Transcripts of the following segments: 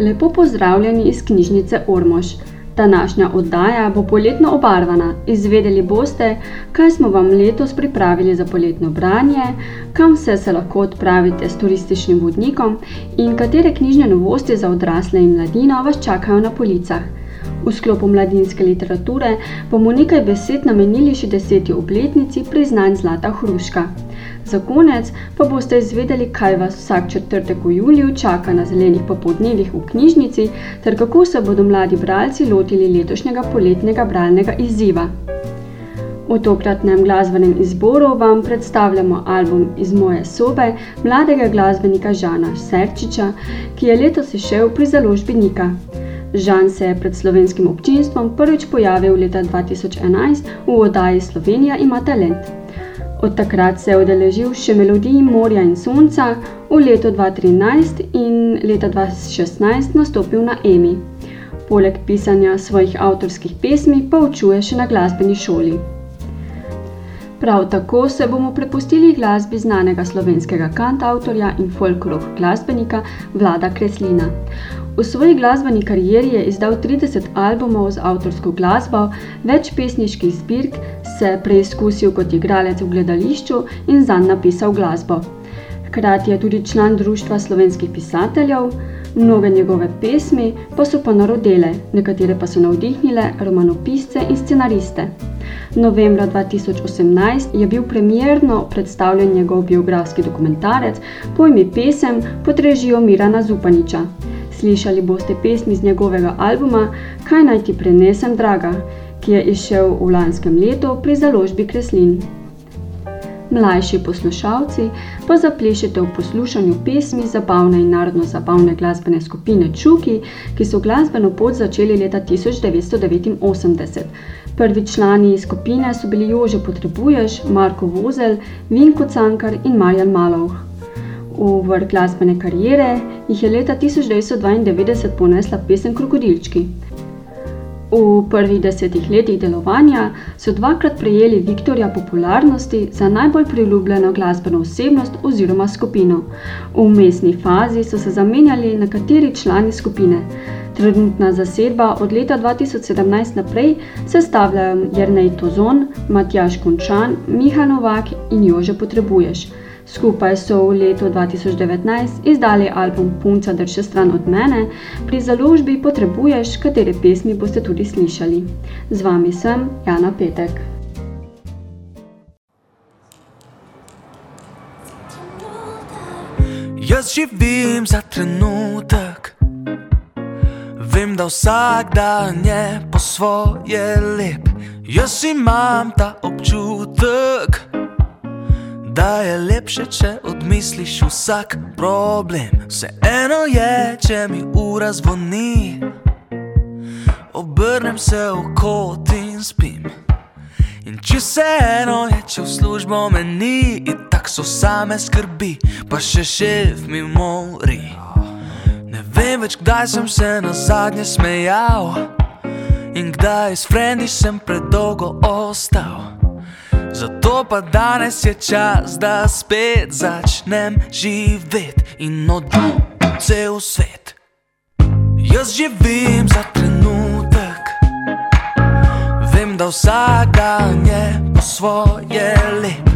Lepo pozdravljeni iz knjižnice Ormož. Današnja oddaja bo poletno obarvana. Izvedeli boste, kaj smo vam letos pripravili za poletno branje, kam vse se lahko odpravite s turističnim vodnikom in katere knjižne novosti za odrasle in mladino vas čakajo na policah. V sklopu mladinske literature bomo nekaj besed namenili še deseti obletnici priznanj Zlata Hruška. Za konec pa boste izvedeli, kaj vas vsak četrtek v juliju čaka na zelenih popoldnevih v knjižnici, ter kako se bodo mladi bralci lotili letošnjega poletnega bralnega izziva. V tokratnem glasbenem izboru vam predstavljamo album iz moje sobe mladega glasbenika Žana Serčiča, ki je letos izšel pri založbi Nika. Žan se je pred slovenskim občinstvom prvič pojavil leta 2011 v oddaji Slovenija ima talent. Od takrat se je udeležil še melodij Morja in Sonca, v letu 2013 in leta 2016 nastopil na EMI. Poleg pisanja svojih avtorskih pesmi pa učuje še na glasbeni šoli. Prav tako se bomo prepustili glasbi znanega slovenskega kantautorja in folk-rock glasbenika Vlada Kreslina. V svoji glasbeni karieri je izdal 30 albumov z avtorsko glasbo, več pesniških zbirk, se preizkusil kot igralec v gledališču in zanj napisal glasbo. Hkrati je tudi član Društva slovenskih pisateljev, mnoge njegove pesmi pa so ponarodele, nekatere pa so navdihnile romanopisce in scenariste. Novembra 2018 je bil premjerno predstavljen njegov biografski dokumentarec Pojmi pesem pod režijo Mirana Zupaniča. Slišali boste pesmi z njegovega albuma Kaj naj ti prenesem, draga, ki je izšel v lanskem letu pri založbi Kreslin. Mlajši poslušalci pa zaplešete v poslušanju pesmi zabavne in narodno-zabavne glasbene skupine Čuki, ki so glasbeno pot začeli leta 1989. Prvi člani skupine so bili Jože Potrebuješ, Marko Vozel, Vinko Cankar in Marjan Malov. V vrh glasbene kariere jih je leta 1992 ponesla pesem Krokodilčki. V prvih desetih letih delovanja so dvakrat prejeli Viktorja popularnosti za najbolj priljubljeno glasbeno osebnost oziroma skupino. V mestni fazi so se zamenjali nekateri člani skupine. Trenutna zasedba od leta 2017 naprej sestavljajo Jrnej Tozon, Matjaš Končan, Miha Novak in Jože Potrebuješ. Skupaj so v letu 2019 izdali album Punca drže stran od mene, pri založbi potrebuješ, katere pesmi boste tudi slišali. Z vami sem Jana Petek. Jaz živim za trenutek, vem, da vsak dan je po svoje lep. Jaz imam ta občutek da je lepše, če odmisliš vsak problem. Vseeno je, če mi ura zvoni, obrnem se v kot in spim. In če se eno je, če v službo meni, in tako so same skrbi, pa še šef mi mori. Ne vem več, kdaj sem se na zadnje smejal, in kdaj s frendi sem predolgo ostal. Zato pa danes je čas, da spet začnem živeti in odidem cel svet. Jaz živim za trenutek, vem, da vsak dan je po svoje lep.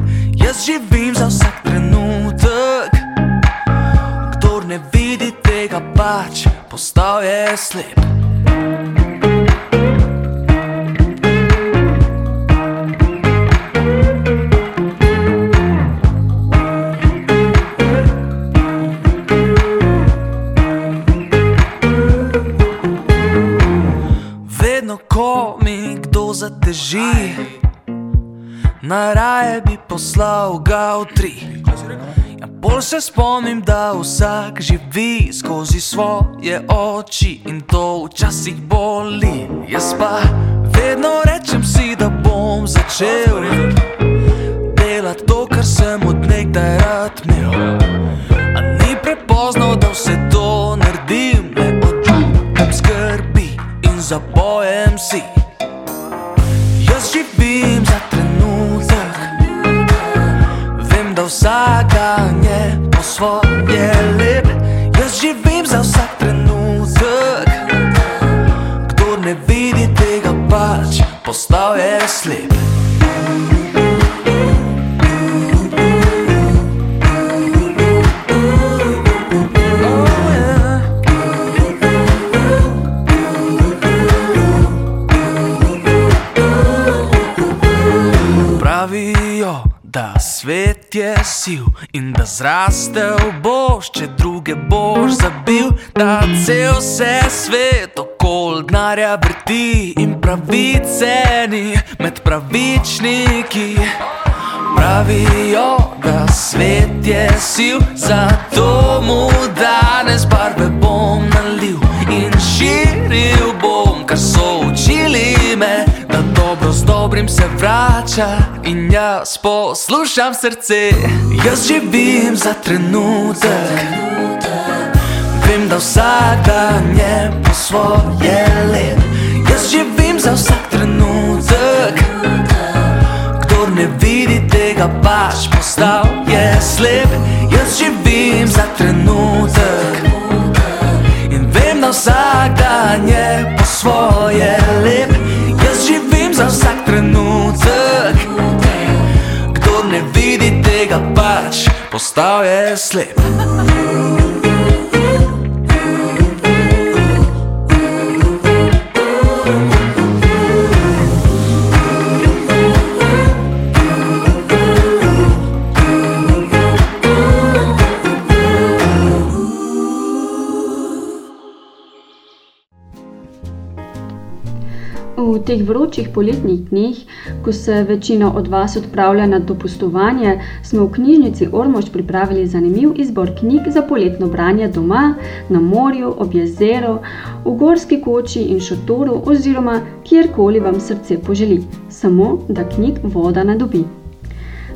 Jaz živim za vsak trenutek, kdo ne vidi tega, pač postal je slep. Poslal ga v tri. Ja, bolj se spomnim, da vsak živi skozi svoje oči in to včasih boli. Jaz pa vedno rečem si, da bom začel delati to, kar sem od nekdaj rad imel. Ni prepozno, da vse to naredim, le od skrbi in zapojem si. vsak za vsakanje po svoje lep. Jaz živim za vsak trenutek, kdo ne vidi tega pač, postal je slep. Sil in da zrastel boš, če druge boš zabil, da cel se svet okol denarja vrti in pravice ni med pravičniki. Pravijo, da svet je sil, zato mu danes barve bom nalil in širil z dobrim se vrača in jaz poslušam srce. Jaz živim za trenutek, vem, da vsak dan je po svoje lep. Jaz živim za vsak trenutek, kdo ne vidi tega, pač postal je slep. Jaz živim za trenutek in vem, da vsak dan je po svoje lep. Postal je slep. V teh vročih poletnih dneh, ko se večina od vas odpravlja na dopustovanje, smo v knjižnici Ormož pripravili zanimiv izbor knjig za poletno branje doma, na morju, ob jezeru, v gorski koči in šotoru oziroma kjerkoli vam srce poželi, samo da knjig voda ne dobi.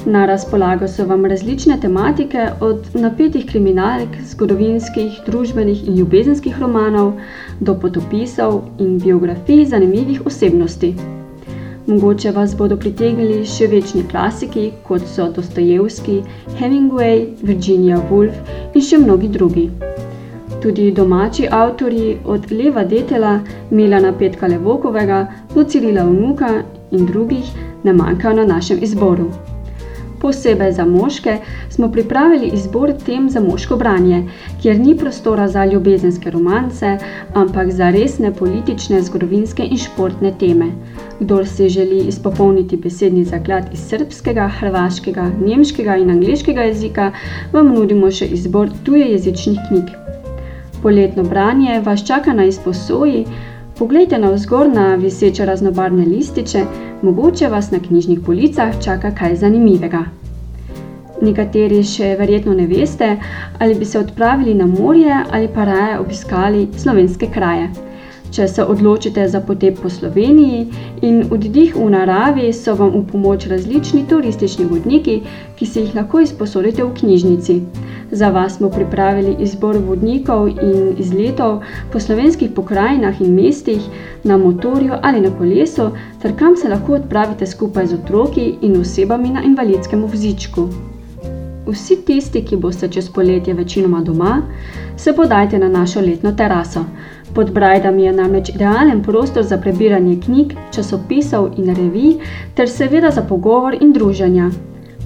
Na razpolago so vam različne tematike, od napetih kriminalk, zgodovinskih, družbenih in ljubezenskih romanov do potopisov in biografij zanimivih osebnosti. Mogoče vas bodo pritegnili še večni klasiki, kot so Dostojevski, Hemingway, Virginia Woolf in še mnogi drugi. Tudi domači avtorji, od Leva Detela, Milana Petka Levokovega do Cirila Vnuka in drugih, ne manjkajo na našem izboru. Posebej za moške smo pripravili izbor tem za moško branje, kjer ni prostora za ljubezenske romance, ampak za resne politične, zgodovinske in športne teme. Kdor si želi izpopolniti besedni zaklad iz srbskega, hrvaškega, nemškega in angliškega jezika, vam nudimo še izbor tujejezičnih knjig. Poletno branje vas čaka na izposoji. Poglejte navzgor na viseče raznobarvne lističe, mogoče vas na knjižnih policah čaka kaj zanimivega. Nekateri še verjetno ne veste, ali bi se odpravili na morje ali pa raje obiskali slovenske kraje. Če se odločite za potep po Sloveniji in oddih v naravi, so vam v pomoč različni turistični vodniki, ki si jih lahko izposodite v knjižnici. Za vas smo pripravili izbor vodnikov in izletov po slovenskih pokrajinah in mestih, na motorju ali na kolesu, ter kam se lahko odpravite skupaj z otroki in osebami na invalidskem vozičku. Vsi tisti, ki boste čez poletje večinoma doma, se podajte na našo letno teraso. Pod brajdami je namreč idealen prostor za prebiranje knjig, časopisov in revij, ter seveda za pogovor in druženja.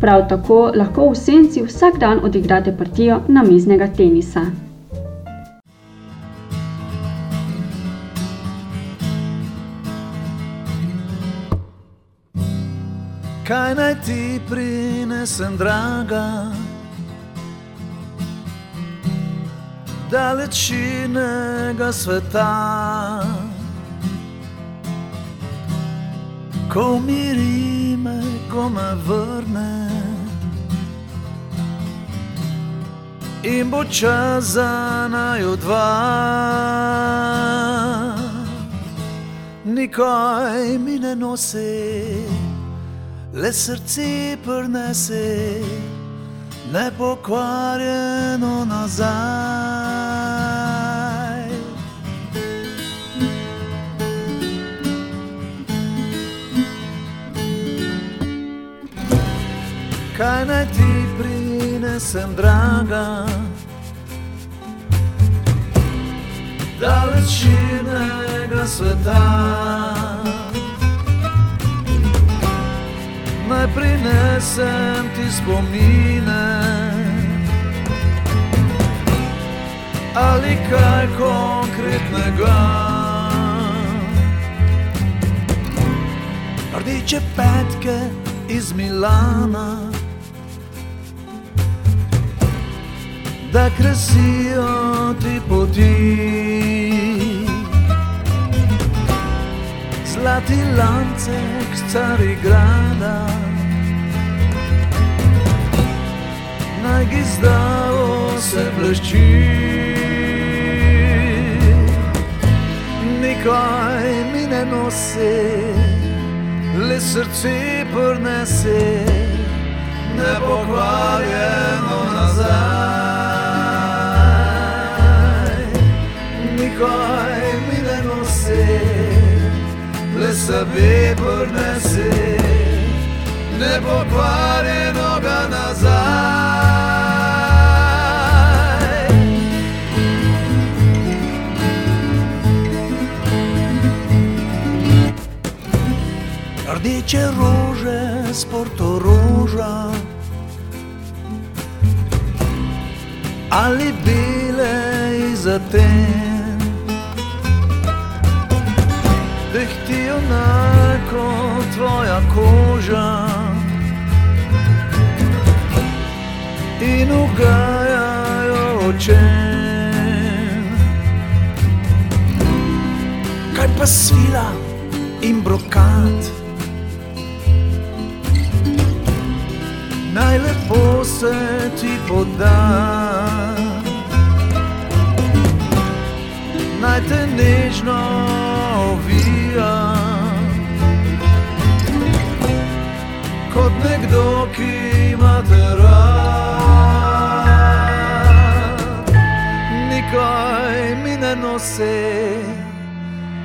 Prav tako lahko v senci vsak dan odigrate partijo namiznega tenisa. Kaj naj ti prinesem, draga? Dalečinega sveta, ko umiri me, ko me vrne. In bo čas za naju dva, nikaj mi ne nosi le srce prenese, nepokvarjeno nazaj. Kaj naj ti prinesem, draga? Dalečinega sveta. naj prinesem ti spomine. Ali kaj konkretnega, rdeče petke iz Milana, da krasijo ti poti. Zlati lancek stari grada, naj gi zdavo se blešči. Nikaj mi ne nosi, le srce prnese, ne pokvarjeno nazaj. Nikaj mi ne nosi, le sebe prnese, ne pokvarjeno ga nazaj. Rdeče rože, sporto roža. Ali bele iza ten, očem. Kaj pa svila in brokat? najlepo se ti poda. Naj te nežno ovija, kot nekdo, ki ima te rad. Nikaj mi ne nose,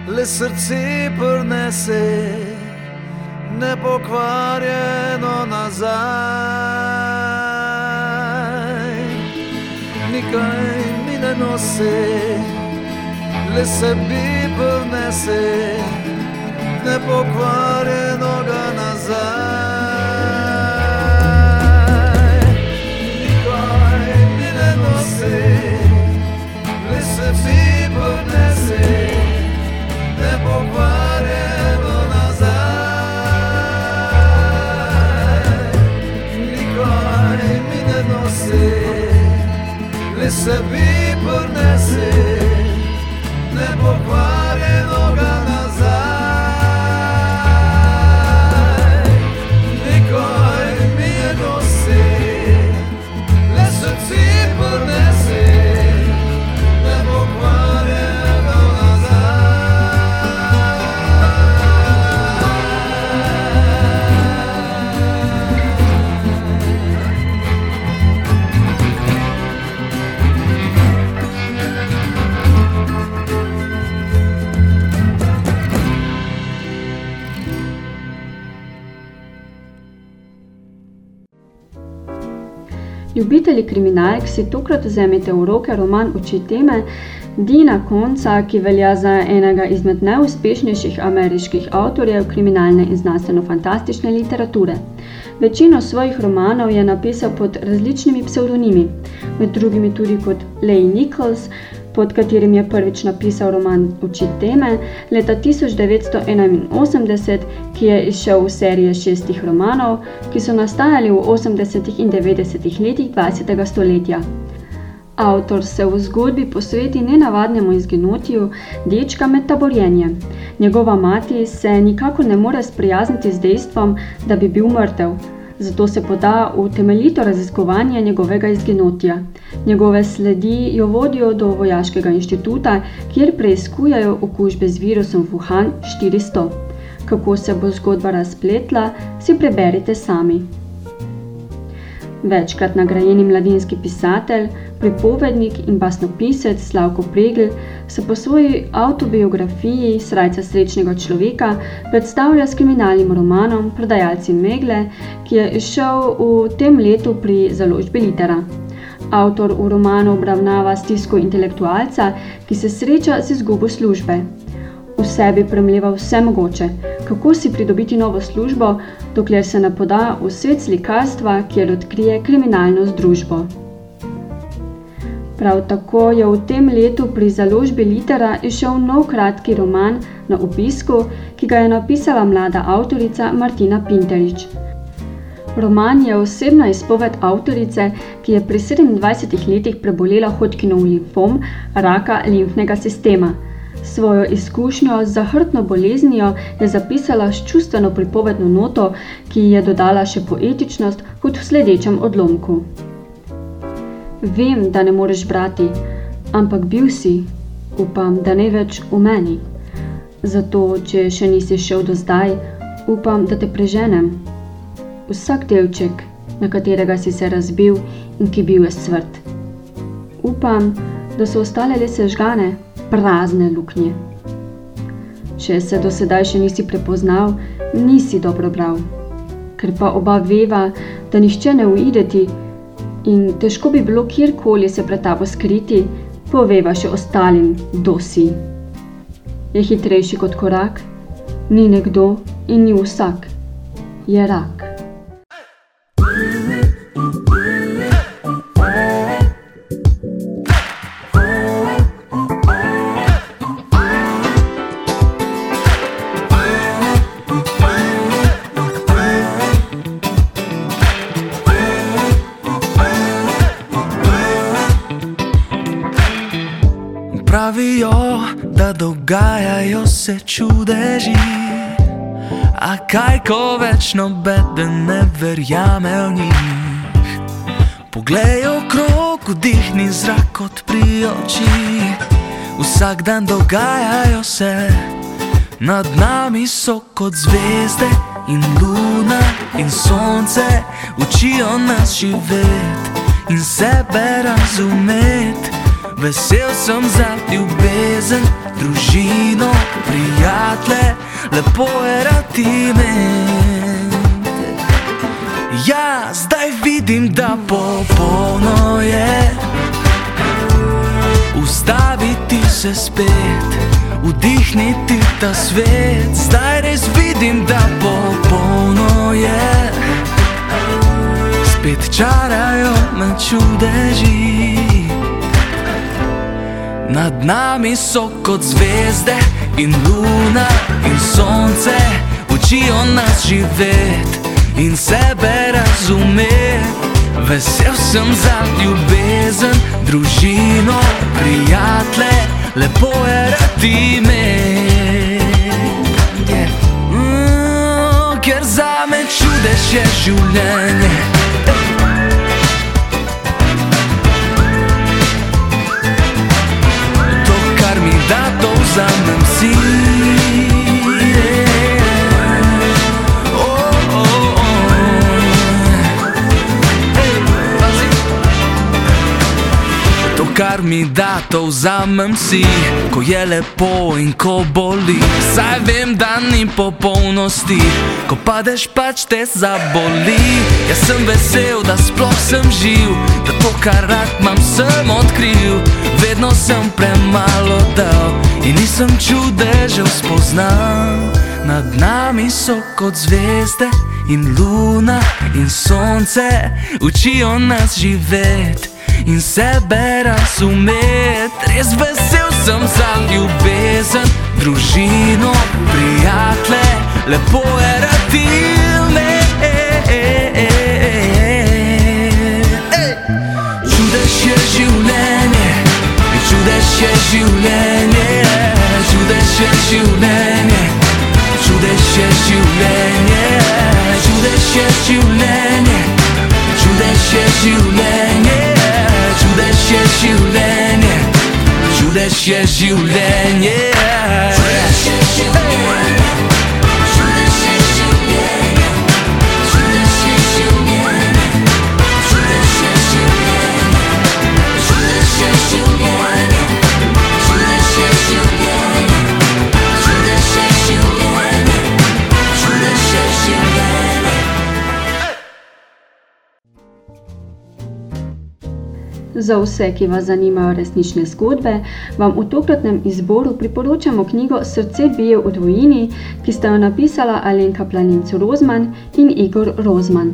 le srce prnese nepokvarjeno nazaj. Nikaj mi ne nosi, le sebi prnese, nepokvarjeno ga nazaj. sebi podnesi nepokvarenoga na Ljubitelji kriminalk si tokrat vzemite v roke roman Oči teme Dina Konca, ki velja za enega izmed najuspešnejših ameriških avtorjev kriminalne in znanstveno-fantastične literature. Večino svojih romanov je napisal pod različnimi psevdonimi, med drugimi tudi kot Leigh Nichols, pod katerim je prvič napisal roman Oči teme leta 1981, ki je izšel v seriji šestih romanov, ki so nastajali v 80. in 90. letih 20. stoletja. Avtor se v zgodbi posveti nenavadnemu izginotju dečka med taborjenjem. Njegova mati se nikakor ne more sprijazniti z dejstvom, da bi bil mrtev, zato se poda v temeljito raziskovanje njegovega izginotja. Njegove sledi jo vodijo do vojaškega inštituta, kjer preiskujejo okužbe z virusom Wuhan 400. Kako se bo zgodba razpletla, si preberite sami. Večkrat nagrajeni mladinski pisatelj, pripovednik in basnopisec Slavko Pregl se po svoji avtobiografiji Srajca srečnega človeka predstavlja s kriminalnim romanom Prodajalci megle, ki je izšel v tem letu pri založbi Litera. Avtor v romanu obravnava stisko intelektualca, ki se sreča z izgubo službe. V sebi premleva vse mogoče, kako si pridobiti novo službo, dokler se ne poda v svet slikarstva, kjer odkrije kriminalno združbo. Prav tako je v tem letu pri založbi Litera izšel nov kratki roman Na obisku, ki ga je napisala mlada avtorica Martina Pinterič. Roman je osebna izpoved avtorice, ki je pri 27 letih prebolela Hodkinov limfom, raka limfnega sistema. Svojo izkušnjo z zahrtno boleznijo je zapisala s čustveno pripovedno noto, ki ji je dodala še poetičnost kot v sledečem odlomku. Vem, da ne moreš brati, ampak bil si, upam, da ne več v meni. Zato, če še nisi šel do zdaj, upam, da te preženem vsak delček, na katerega si se razbil in ki bil je svrt. Upam, da so ostale le sežgane, prazne luknje. Če se do sedaj še nisi prepoznal, nisi dobro bral, ker pa oba veva, da nišče ne uideti in težko bi bilo kjerkoli se pred tabo skriti, poveva še ostalim, kdo si. Je hitrejši kot korak, ni nekdo in ni vsak, je rak. Dogajajo se čudeži. A kaj, ko več nobeden ne verjame v njih? Poglej okrog, vdihni zrak odpri oči. Vsak dan dogajajo se, nad nami so kot zvezde in luna in sonce, učijo nas živeti in sebe razumeti. Vesel sem za ljubezen, družino, prijatelje, lepo je rati me. Ja, zdaj vidim, da popolno je. Ustaviti se spet, vdihniti ta svet. Zdaj res vidim, da popolno je. Spet čarajo me čudeži. Nad nami so kot zvezde in luna in sonce, učijo nas živeti in sebe razumeti. Vesel sem za ljubezen, družino, prijatelje, lepo je rati me. Mm, ker za me čudež je življenje. Da to kar mi da, to vzamem si, ko je lepo in ko boli. Saj vem, da ni popolnosti, ko padeš pač te zaboli. Jaz sem vesel, da sploh sem živ, da to, kar rad imam, sem odkril vedno sem premalo dal in nisem čudežev spoznal. Nad nami so kot zvezde in luna in sonce, učijo nas živeti in sebe razumeti. Res vesel sem za ljubezen, družino, prijatelje, lepo je rati me. Čudež je življenje. Čudež je življenje, čudež je življenje, čudež je življenje, čudež je življenje, čudež je življenje, čudež je življenje, čudež je življenje. Čudež Za vse, ki vas zanimajo resnične zgodbe, vam v tokratnem izboru priporočamo knjigo Srce bije v dvojini, ki sta jo napisala Alenka Planinc Rozman in Igor Rozman.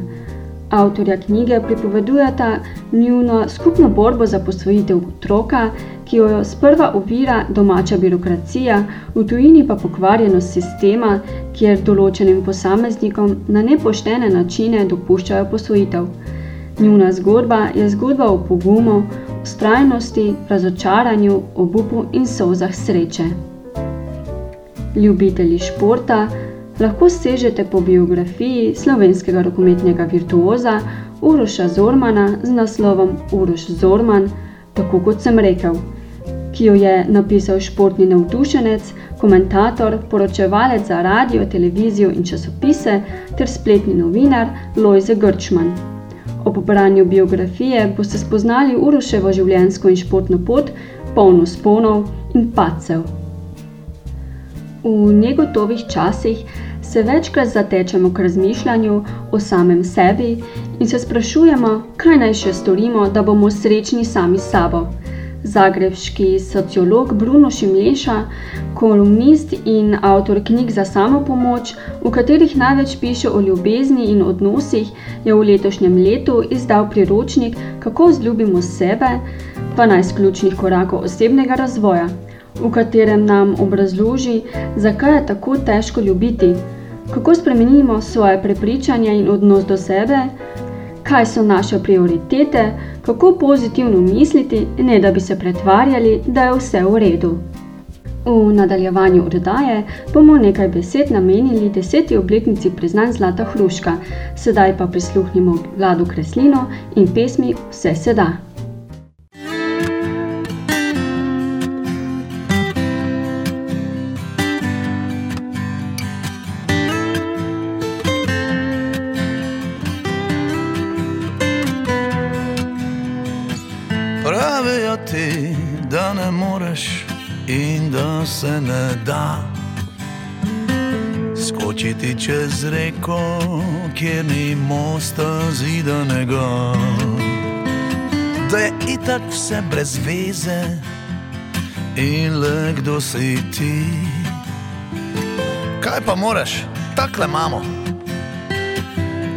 Avtorja knjige pripovedujeta njuno skupno borbo za posvojitev otroka, ki jo sprva ovira domača birokracija, v tujini pa pokvarjenost sistema, kjer določenim posameznikom na nepoštene načine dopuščajo posvojitev. Njuna zgodba je zgodba o pogumu, ustrajnosti, razočaranju, obupu in solzah sreče. Ljubitelji športa lahko sežete po biografiji slovenskega rokometnega virtuoza Uroša Zormana z naslovom Uroš Zorman, tako kot sem rekel, ki jo je napisal športni navdušenec, komentator, poročevalec za radio, televizijo in časopise ter spletni novinar Lojze Grčman. Ob branju biografije boste spoznali Uroševo življenjsko in športno pot, polno sponov in pacev. V negotovih časih se večkrat zatečemo k razmišljanju o samem sebi in se sprašujemo, kaj naj še storimo, da bomo srečni sami s sabo. Zagrebški sociolog Bruno Šimleša, kolumnist in avtor knjig za samo pomoč, v katerih največ piše o ljubezni in odnosih, je v letošnjem letu izdal priročnik Kako zljubimo sebe, 12 ključnih korakov osebnega razvoja, v katerem nam obrazloži, zakaj je tako težko ljubiti, kako spremenimo svoje prepričanje in odnos do sebe, kaj so naše prioritete, kako pozitivno misliti, ne da bi se pretvarjali, da je vse v redu. V nadaljevanju oddaje bomo nekaj besed namenili deseti obletnici priznanj Zlata Hruška, sedaj pa prisluhnimo Vladu Kreslino in pesmi Vse se da. in da se ne da skočiti čez reko, kjer ni mosta zidanega. Da je itak vse brez veze in le kdo si ti. Kaj pa moreš, takle imamo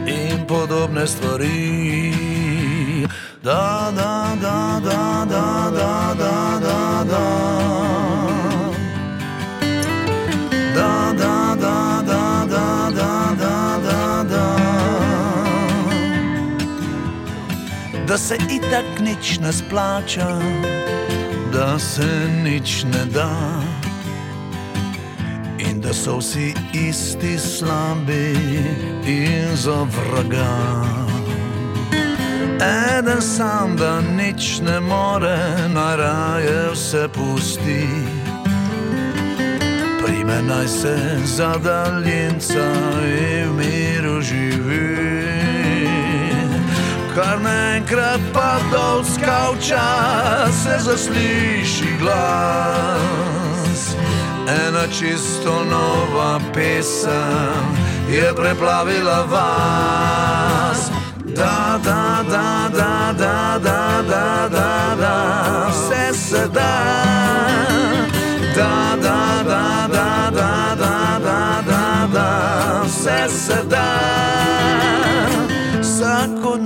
in podobne stvari. Da, da, da, da, da, da, da. da. Da se itak nič ne splača, da se nič ne da. In da so vsi isti slabi in za vraga. Eden sam, da nič ne more, naraje vse pusti. Prime naj se za daljnca in v miru živi kar naenkrat pa dol skavča, se zasliši glas. Ena čisto nova pesem je preplavila vas. Da, da, da, da, da, da, da, da, da, vse se da. Da, da, da, da, da, da, da, da, da, vse se da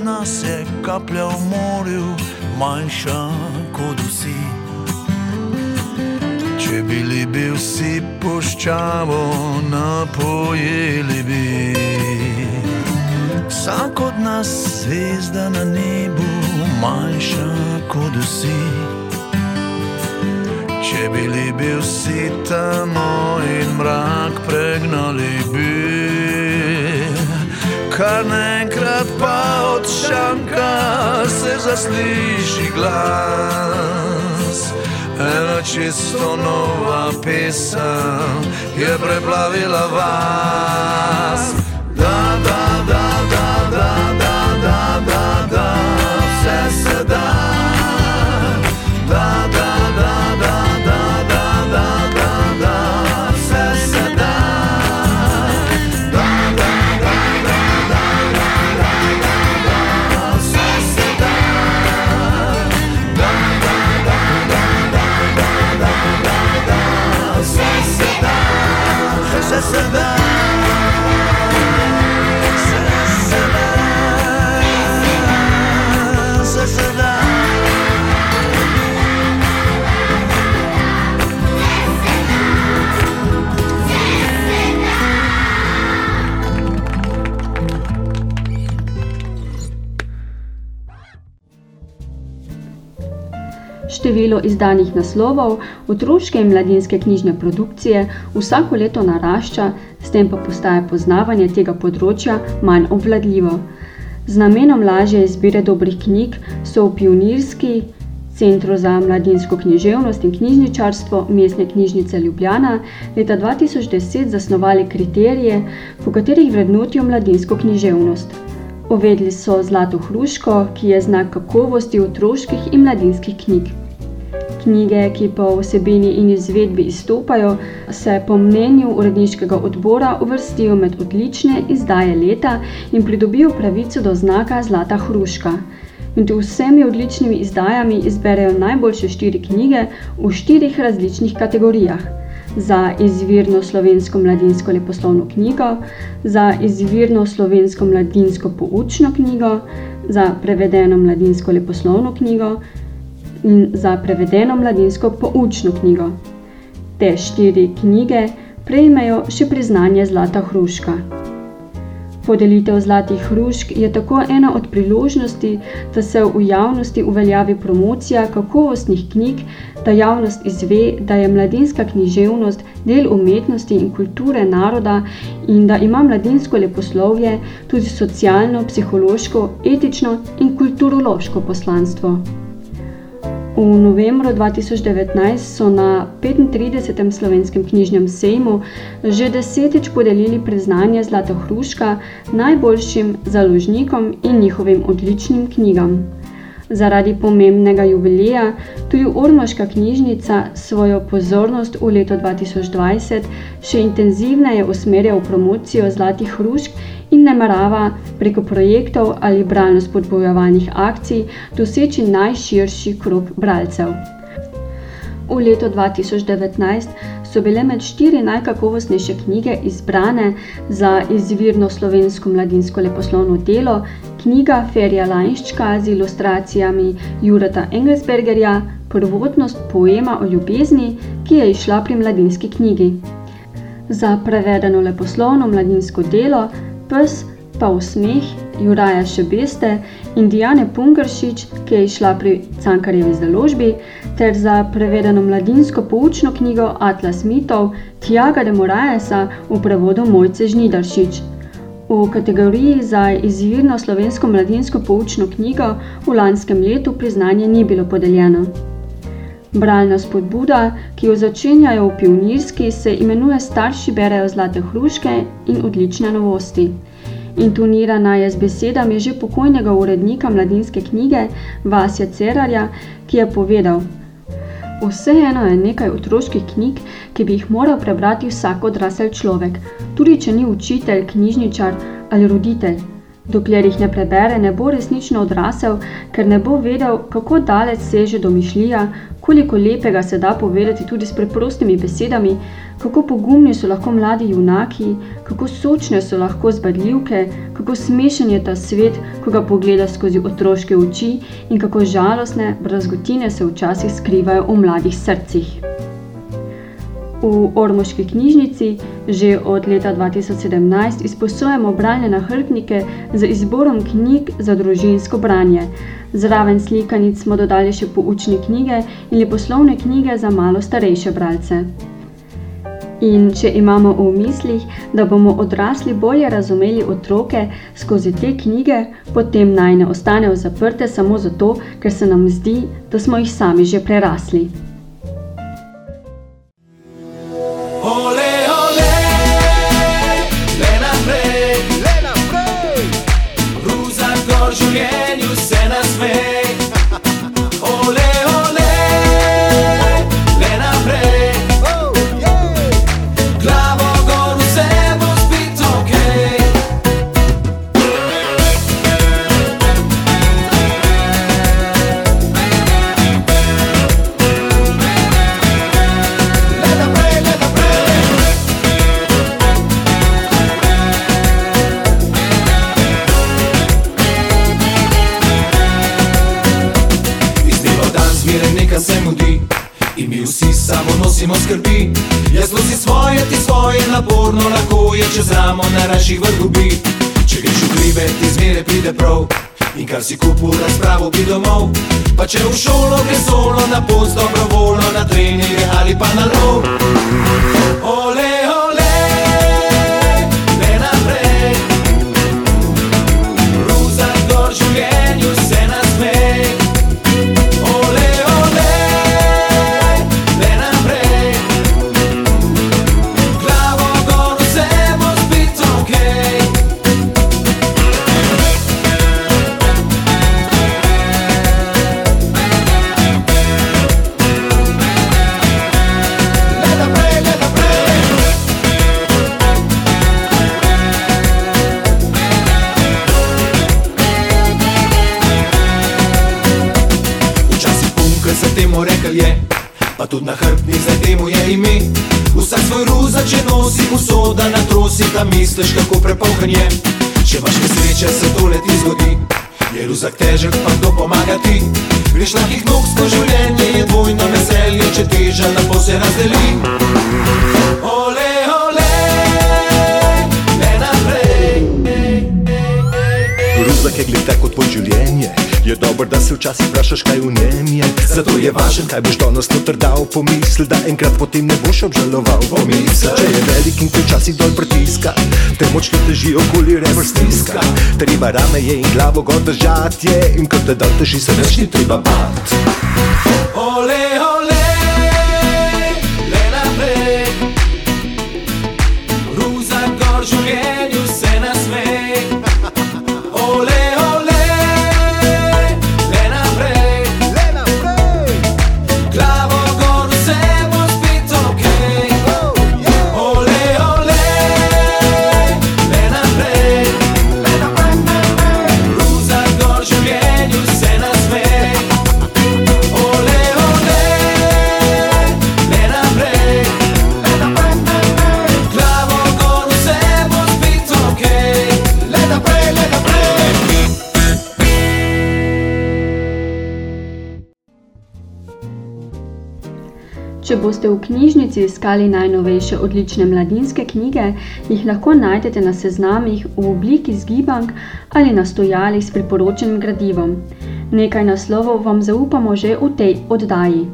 nas je kaplja v morju, manjša kot vsi. Če bili bi vsi puščavo, napojili bi. Vsak od nas zvezda na nebu, manjša kot vsi. Če bili bi vsi tamo in mrak pregnali bi kar naenkrat pa od šanka se zasliši glas. Ena čisto nova pesem je preplavila vas. Število izdanih naslovov otroške in mladinske knjižne produkcije vsako leto narašča, s tem pa postaje poznavanje tega področja manj obvladljivo. Z namenom lažje izbire dobrih knjig so v pionirski Centru za mladinsko književnost in knjižničarstvo Mestne knjižnice Ljubljana leta 2010 zasnovali kriterije, po katerih vrednotijo mladinsko književnost. Uvedli so Zlato hruško, ki je znak kakovosti otroških in mladinskih knjig. Knjige, ki po vsebini in izvedbi izstopajo, se po mnenju uredniškega odbora uvrstijo med odlične izdaje leta in pridobijo pravico do znaka Zlata hruška. Med vsemi odličnimi izdajami izberejo najboljše štiri knjige v štirih različnih kategorijah: za izvirno slovensko mladinsko leposlovno knjigo, za izvirno slovensko mladinsko poučno knjigo, za prevedeno mladinsko leposlovno knjigo in za prevedeno mladinsko poučno knjigo. Te štiri knjige prejmejo še priznanje Zlata hruška. Podelitev zlatih hrušk je tako ena od priložnosti, da se v javnosti uveljavi promocija kakovostnih knjig, da javnost izve, da je mladinska književnost del umetnosti in kulture naroda in da ima mladinsko leposlovje tudi socialno, psihološko, etično in kulturološko poslanstvo. V novembru 2019 so na 35. slovenskem knjižnem sejmu že desetič podelili priznanje Zlata Hruška najboljšim založnikom in njihovim odličnim knjigam. Zaradi pomembnega jubileja tudi Ormoška knjižnica svojo pozornost v letu 2020 še intenzivneje usmerja v promocijo Zlatih Hrušk in namerava preko projektov ali bralno spodbojevanih akcij doseči najširši krok bralcev. V letu 2019 so bile med štiri najkakovostnejše knjige izbrane za izvirno slovensko mladinsko leposlovno delo knjiga Ferja Lajnščka z ilustracijami Jurata Engelsbergerja Prvotnost poema o ljubezni, ki je išla pri mladinski knjigi. Za prevedeno leposlovno mladinsko delo Pes pa v smeh Juraja Šebeste in Diane Pungršič, ki je išla pri Cankarjevi založbi, ter za prevedeno mladinsko poučno knjigo Atlas mitov Tiaga de Moraesa v prevodu Mojce Žnidaršič. V kategoriji za izvirno slovensko mladinsko poučno knjigo v lanskem letu priznanje ni bilo podeljeno. Bralna spodbuda, ki jo začenjajo v pionirski, se imenuje Starši berejo zlate hruške in odlične novosti. Intonirana je z besedami že pokojnega urednika mladinske knjige Vasja Cerarja, ki je povedal: Vseeno je nekaj otroških knjig, ki bi jih moral prebrati vsak odrasel človek, tudi če ni učitelj, knjižničar ali roditelj. Dokler jih ne prebere, ne bo resnično odrasel, ker ne bo vedel, kako daleč seže domišljija, koliko lepega se da povedati tudi s preprostimi besedami, kako pogumni so lahko mladi junaki, kako sočne so lahko zbadljivke, kako smešen je ta svet, ko ga pogleda skozi otroške oči in kako žalostne brazgotine se včasih skrivajo v mladih srcih. V Ormoški knjižnici že od leta 2017 izposojamo bralne nahrbtnike z izborom knjig za družinsko branje. Zraven slikanic smo dodali še poučne knjige in leposlovne knjige za malo starejše bralce. In če imamo v mislih, da bomo odrasli bolje razumeli otroke skozi te knjige, potem naj ne ostanejo zaprte samo zato, ker se nam zdi, da smo jih sami že prerasli. Čez ramo na raših vrgubi. Če greš v hribe, ti zmere pride prav. in kar si kupil, razpravo bi domov. Pa če v šolo gre solo na pot, dobro volno na treninge ali pa na lov. Ole, tudi na hrbtni za temu je ime. Vsak svoj ruza, če nosi usoda na trosi, da misliš, kako prepolkan je. Če imaš nesreče, se tole ti zgodi. Je ruzak težek, pa kdo pomaga ti? Greš lahkih nog, sko življenje je dvojno veselje, če teža na pol se razdeli. Ole, Ruzak je gleda kot tvoj življenje. Je dobro, da se včasih vprašaš, kaj v njem je. Zato je važen, kaj boš danes notr dal. Pomisli, da enkrat potem ne boš obžaloval. Pomisli, če je velik in te včasih dol pritiska, te močni teži okoli rebr stiska. Treba rame je in glavo gor držati je in ko te dol teži se več ni treba bat. Ole, ole, Če boste v knjižnici iskali najnovejše odlične mladinske knjige, jih lahko najdete na seznamih v obliki zgibank ali na stojalih s priporočenim gradivom. Nekaj naslovov vam zaupamo že v tej oddaji.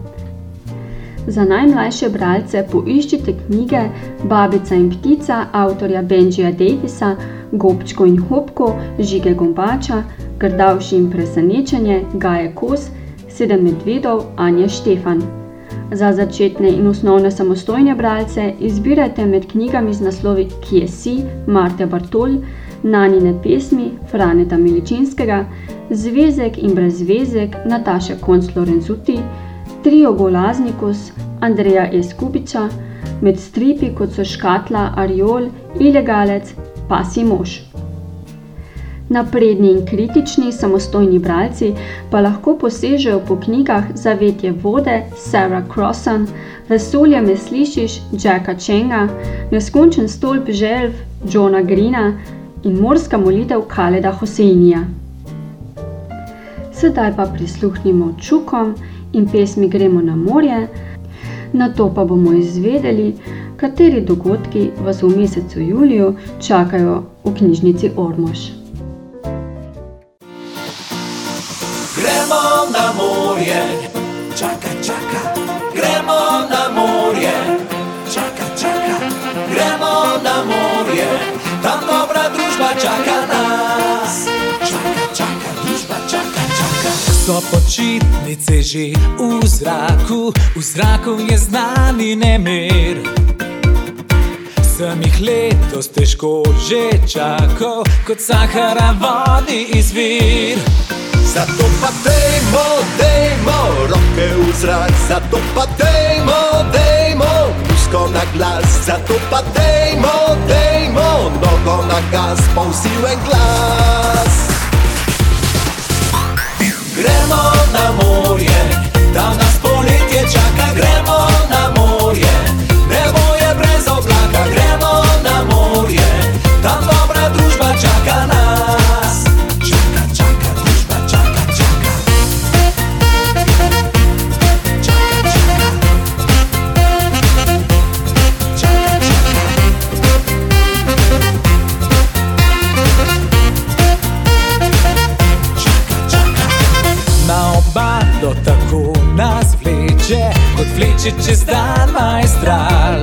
Za najmlajše bralce poiščite knjige Babica in ptica avtorja Benjija Davisa, Gobčko in Hopko, Žige Gombača, Grdavši in presenečenje Gaje Kos, Sedem medvedov Anja Štefan. Za začetne in osnovne samostojne bralce izbirajte med knjigami z naslovi Kje si Marte Bartol, Nanine pesmi Franeta Miličinskega, Zvezek in brezvezek Nataše Konc Lorenzuti, Trio Golaznikus Andreja S. Kubiča, med stripi kot so Škatla, Ariol, Ilegalec, Pasi mož. Napredni in kritični samostojni bralci pa lahko posežejo po knjigah Zavetje vode Sarah Crossan, Vesolje me slišiš Jacka Chenga, Neskončen stolp želv Johna Greena in Morska molitev Kaleda Hoseinija. Sedaj pa prisluhnimo čukom in pesmi Gremo na morje, na to pa bomo izvedeli, kateri dogodki vas v mesecu juliju čakajo v knjižnici Ormož. So počitnice že v zraku, v zraku je znani nemir. Sem jih letos težko že čakal, kot Sahara vodi izvir. Zato pa dejmo, dejmo, roke v zrak, zato pa dejmo, dejmo, musko na glas, zato pa dejmo, dejmo, nogo na gas, povsi v en glas. Gremo na morje, tam nas poletje čaka, gremo vleče čez dan majstral.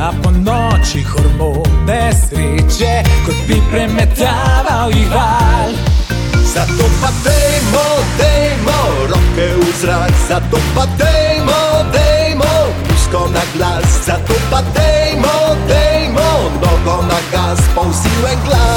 A po noči hormone sreče, kot bi premetaval jih val. Zato pa dejmo, dejmo, roke v zrak, zato pa dejmo, dejmo, pusko na glas, zato pa dejmo, dejmo, nogo na gas, povsilen glas.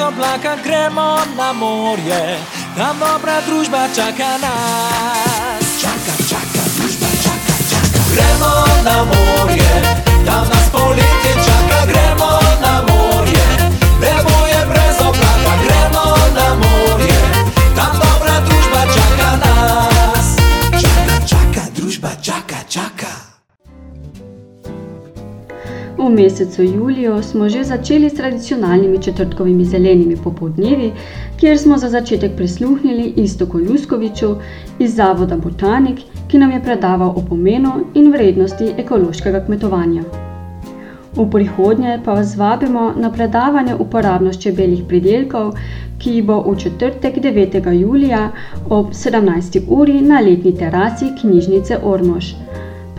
Brez oblaka, gremo na morje, tam dobra družba čaka nas. Čaka, čaka, družba čaka, čaka. Gremo na morje, mesecu juliju smo že začeli s tradicionalnimi četrtkovimi zelenimi popodnevi, kjer smo za začetek prisluhnili Istoku Juskoviču iz Zavoda Botanik, ki nam je predaval o pomenu in vrednosti ekološkega kmetovanja. V prihodnje pa vas vabimo na predavanje uporabnost čebeljih pridelkov, ki bo v četrtek 9. julija ob 17. uri na letni terasi knjižnice Ormož.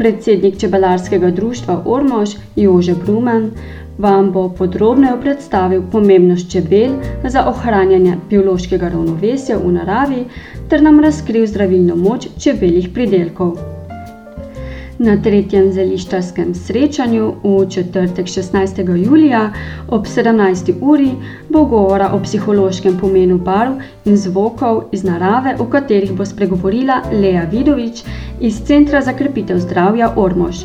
Predsednik čebelarskega društva Ormož Jože Brumen vam bo podrobneje predstavil pomembnost čebel za ohranjanje biološkega ravnovesja v naravi ter nam razkril zdravilno moč čebeljih pridelkov. Na tretjem zeliščarskem srečanju v četrtek 16. julija ob 17. uri bo govora o psihološkem pomenu barv in zvokov iz narave, v katerih bo spregovorila Lea Vidovič iz Centra za krepitev zdravja Ormož.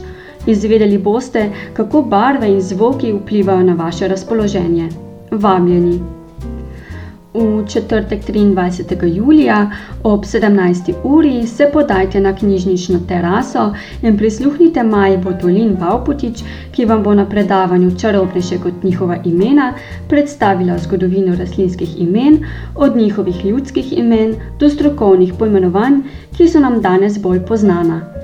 Izvedeli boste, kako barve in zvoki vplivajo na vaše razpoloženje. Vabljeni! V četrtek 23. julija ob 17. uri se podajte na knjižnično teraso in prisluhnite Maji Botolin Vavputič, ki vam bo na predavanju Čarobnejše kot njihova imena predstavila zgodovino rastlinskih imen, od njihovih ljudskih imen do strokovnih poimenovanj, ki so nam danes bolj poznana.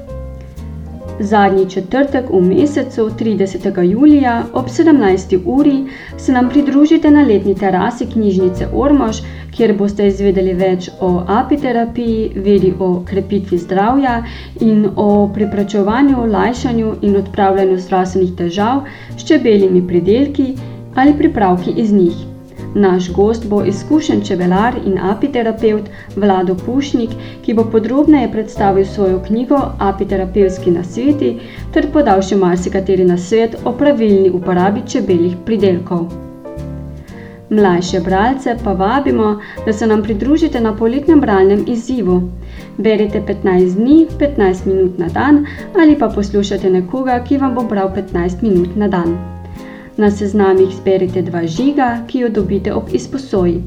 Zadnji četrtek v mesecu, 30. julija ob 17. uri, se nam pridružite na letni terasi knjižnice Ormož, kjer boste izvedeli več o apiterapiji, vedi o krepitvi zdravja in o preprečevanju, lajšanju in odpravljanju zdravstvenih težav s čebeljimi pridelki ali pripravki iz njih. Naš gost bo izkušen čebelar in apiterapeut Vlado Pušnik, ki bo podrobneje predstavil svojo knjigo Apiterapevtski nasveti ter podal še marsikateri nasvet o pravilni uporabi čebeljih pridelkov. Mlajše bralce pa vabimo, da se nam pridružite na poletnem bralnem izzivu. Berite 15 dni, 15 minut na dan ali pa poslušate nekoga, ki vam bo bral 15 minut na dan. Na seznamih zberite dva žiga, ki jo dobite ob izposoji.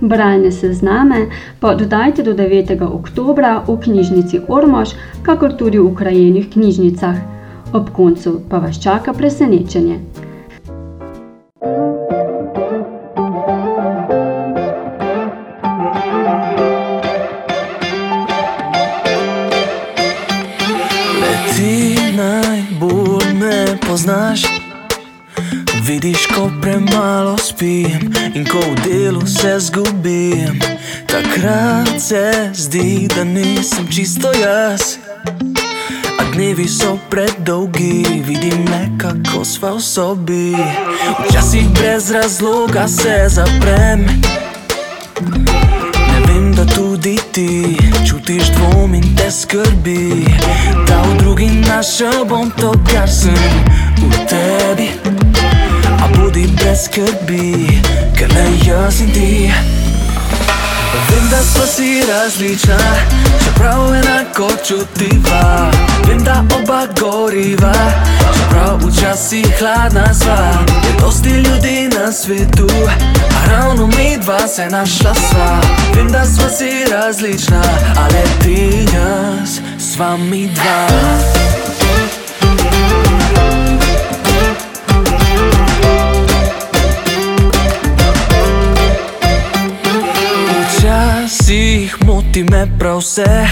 Bralne sezname pa dodajte do 9. oktobra v knjižnici Ormož, kakor tudi v krajenih knjižnicah. Ob koncu pa vas čaka presenečenje. Spim in ko v delu se zgubim, takrat se zdi, da nisem čisto jaz. A dnevi so predolgi, vidim me, kako sva v sobi. Včasih brez razloga se zaprem. Ne vem, da tudi ti čutiš dvom in te skrbi. Da v drugi našel bom to, kar sem v tebi. A bodi brez skrbi, ker le jaz in ti. Vem, da smo si različna, čeprav enako čutiva. Vem, da oba goriva, čeprav včasih hladna sva. Je dosti ljudi na svetu, a ravno mi dva se našla sva. Vem, da smo si različna, ale ti in jaz sva mi dva. Včasih moti me prav vse.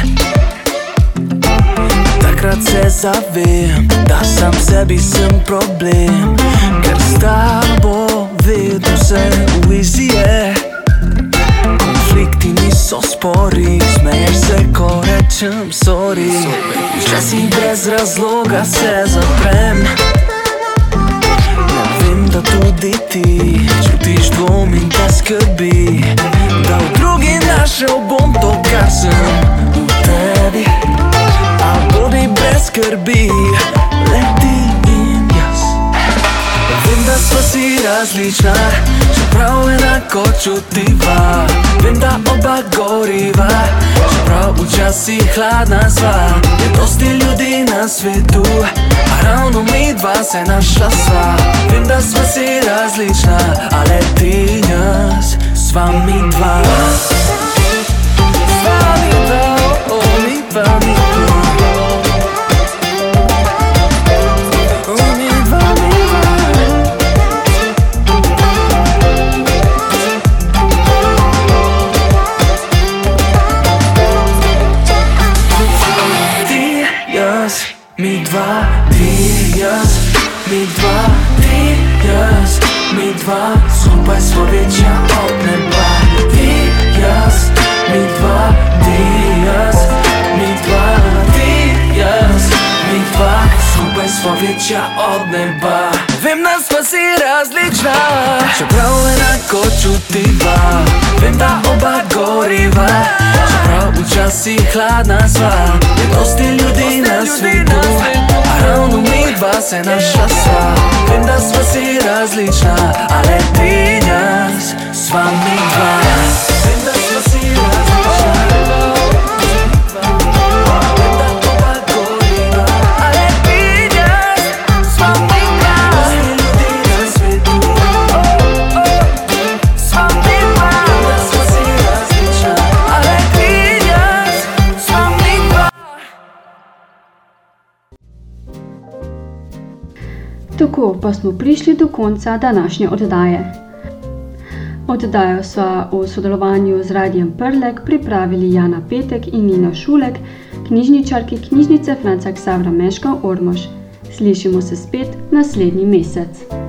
Takrat se zavem, da sam sebi sem problem, ker s tabo vedno se uvizije. Konflikti niso spori, smeješ se, ko rečem sorry. Včasih brez razloga se zaprem. Ja, vem, da tudi ti čutiš dvom in te skrbi, da v drugi našel bom to, kar sem v tebi. A bodi brez skrbi, le da smo si različna, čeprav enako čutiva. Vem, da oba goriva, čeprav včasih hladna sva. Je dosti ljudi na svetu, a ravno mi dva se našla sva. Vem, da smo si različna, ale ti in jaz sva mi dva. Sva mi dva, oh, oh, mi dva, mi dva. Mi dva, ti, jaz, mi dva, ti, jaz, mi dva, skupaj smo večja od neba. Ti, jaz, mi dva, ti, jaz, mi dva, ti, jaz, mi dva, skupaj smo večja od neba. Vem, da smo si različna, čeprav enako čutiva. Vem, da oba goriva, čeprav včasih hladna sva. Je dosti ljudi na svetu, a ravno mi dva se našla sva. Vem, da smo si različna, ale ti in jaz sva mi dva. Tako pa smo prišli do konca današnje oddaje. Oddajo so v sodelovanju z Radijem Prlek pripravili Jana Petek in Nina Šulek, knjižničarki knjižnice Franca Ksavra Meška Ormož. Slišimo se spet naslednji mesec.